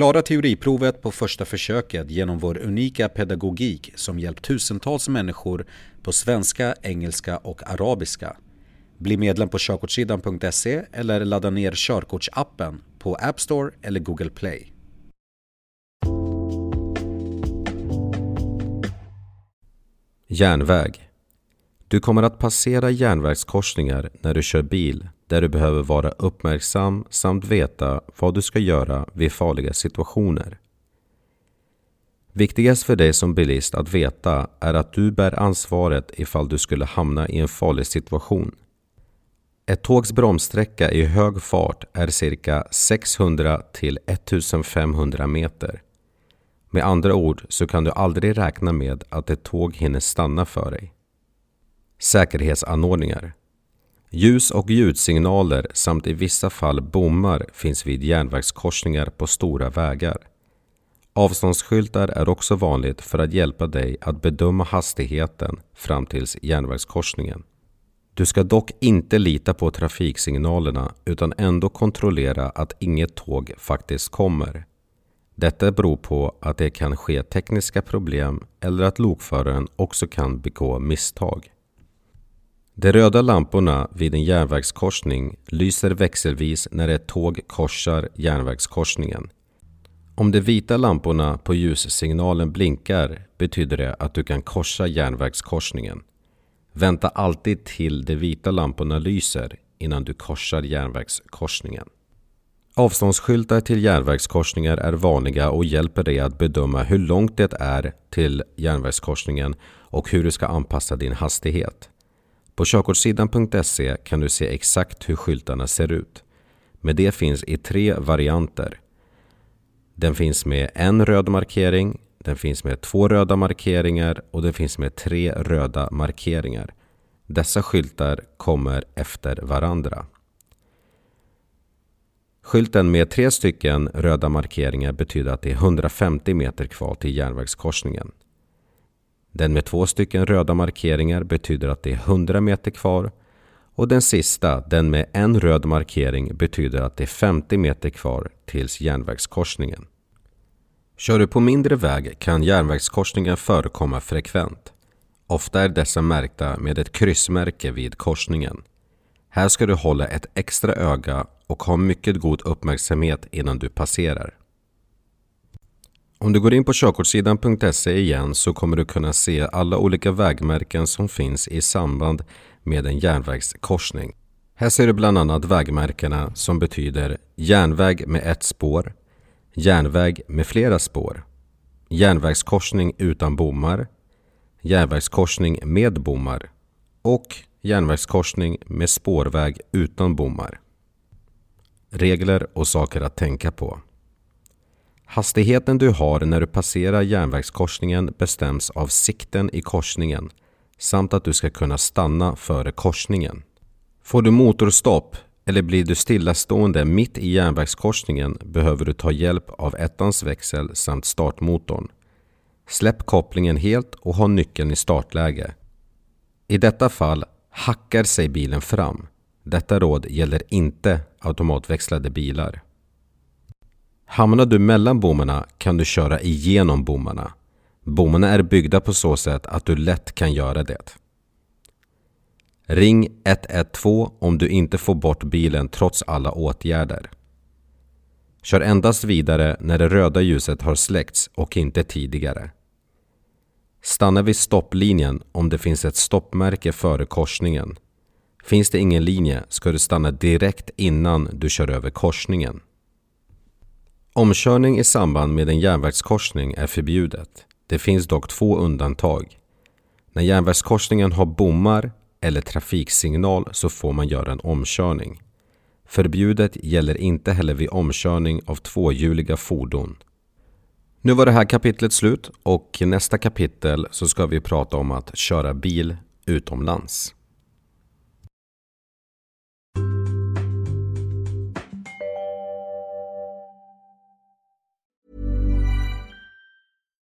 Klara teoriprovet på första försöket genom vår unika pedagogik som hjälpt tusentals människor på svenska, engelska och arabiska. Bli medlem på körkortssidan.se eller ladda ner körkortsappen på App Store eller Google Play. Järnväg du kommer att passera järnvägskorsningar när du kör bil där du behöver vara uppmärksam samt veta vad du ska göra vid farliga situationer. Viktigast för dig som bilist att veta är att du bär ansvaret ifall du skulle hamna i en farlig situation. Ett tågs bromssträcka i hög fart är cirka 600 till 1500 meter. Med andra ord så kan du aldrig räkna med att ett tåg hinner stanna för dig. Säkerhetsanordningar Ljus och ljudsignaler samt i vissa fall bommar finns vid järnvägskorsningar på stora vägar. Avståndsskyltar är också vanligt för att hjälpa dig att bedöma hastigheten fram till järnvägskorsningen. Du ska dock inte lita på trafiksignalerna utan ändå kontrollera att inget tåg faktiskt kommer. Detta beror på att det kan ske tekniska problem eller att lokföraren också kan begå misstag. De röda lamporna vid en järnvägskorsning lyser växelvis när ett tåg korsar järnvägskorsningen. Om de vita lamporna på ljussignalen blinkar betyder det att du kan korsa järnvägskorsningen. Vänta alltid till de vita lamporna lyser innan du korsar järnvägskorsningen. Avståndsskyltar till järnvägskorsningar är vanliga och hjälper dig att bedöma hur långt det är till järnvägskorsningen och hur du ska anpassa din hastighet. På körkortssidan.se kan du se exakt hur skyltarna ser ut. Men det finns i tre varianter. Den finns med en röd markering, den finns med två röda markeringar och den finns med tre röda markeringar. Dessa skyltar kommer efter varandra. Skylten med tre stycken röda markeringar betyder att det är 150 meter kvar till järnvägskorsningen. Den med två stycken röda markeringar betyder att det är 100 meter kvar och den sista, den med en röd markering, betyder att det är 50 meter kvar tills järnvägskorsningen. Kör du på mindre väg kan järnvägskorsningar förekomma frekvent. Ofta är dessa märkta med ett kryssmärke vid korsningen. Här ska du hålla ett extra öga och ha mycket god uppmärksamhet innan du passerar. Om du går in på körkortssidan.se igen så kommer du kunna se alla olika vägmärken som finns i samband med en järnvägskorsning. Här ser du bland annat vägmärkena som betyder järnväg med ett spår, järnväg med flera spår, järnvägskorsning utan bommar, järnvägskorsning med bommar och järnvägskorsning med spårväg utan bommar. Regler och saker att tänka på. Hastigheten du har när du passerar järnvägskorsningen bestäms av sikten i korsningen samt att du ska kunna stanna före korsningen. Får du motorstopp eller blir du stillastående mitt i järnvägskorsningen behöver du ta hjälp av ettans växel samt startmotorn. Släpp kopplingen helt och ha nyckeln i startläge. I detta fall hackar sig bilen fram. Detta råd gäller inte automatväxlade bilar. Hamnar du mellan bommarna kan du köra igenom bommarna. Bommarna är byggda på så sätt att du lätt kan göra det. Ring 112 om du inte får bort bilen trots alla åtgärder. Kör endast vidare när det röda ljuset har släckts och inte tidigare. Stanna vid stopplinjen om det finns ett stoppmärke före korsningen. Finns det ingen linje ska du stanna direkt innan du kör över korsningen. Omkörning i samband med en järnvägskorsning är förbjudet. Det finns dock två undantag. När järnvägskorsningen har bommar eller trafiksignal så får man göra en omkörning. Förbjudet gäller inte heller vid omkörning av tvåhjuliga fordon. Nu var det här kapitlet slut och i nästa kapitel så ska vi prata om att köra bil utomlands.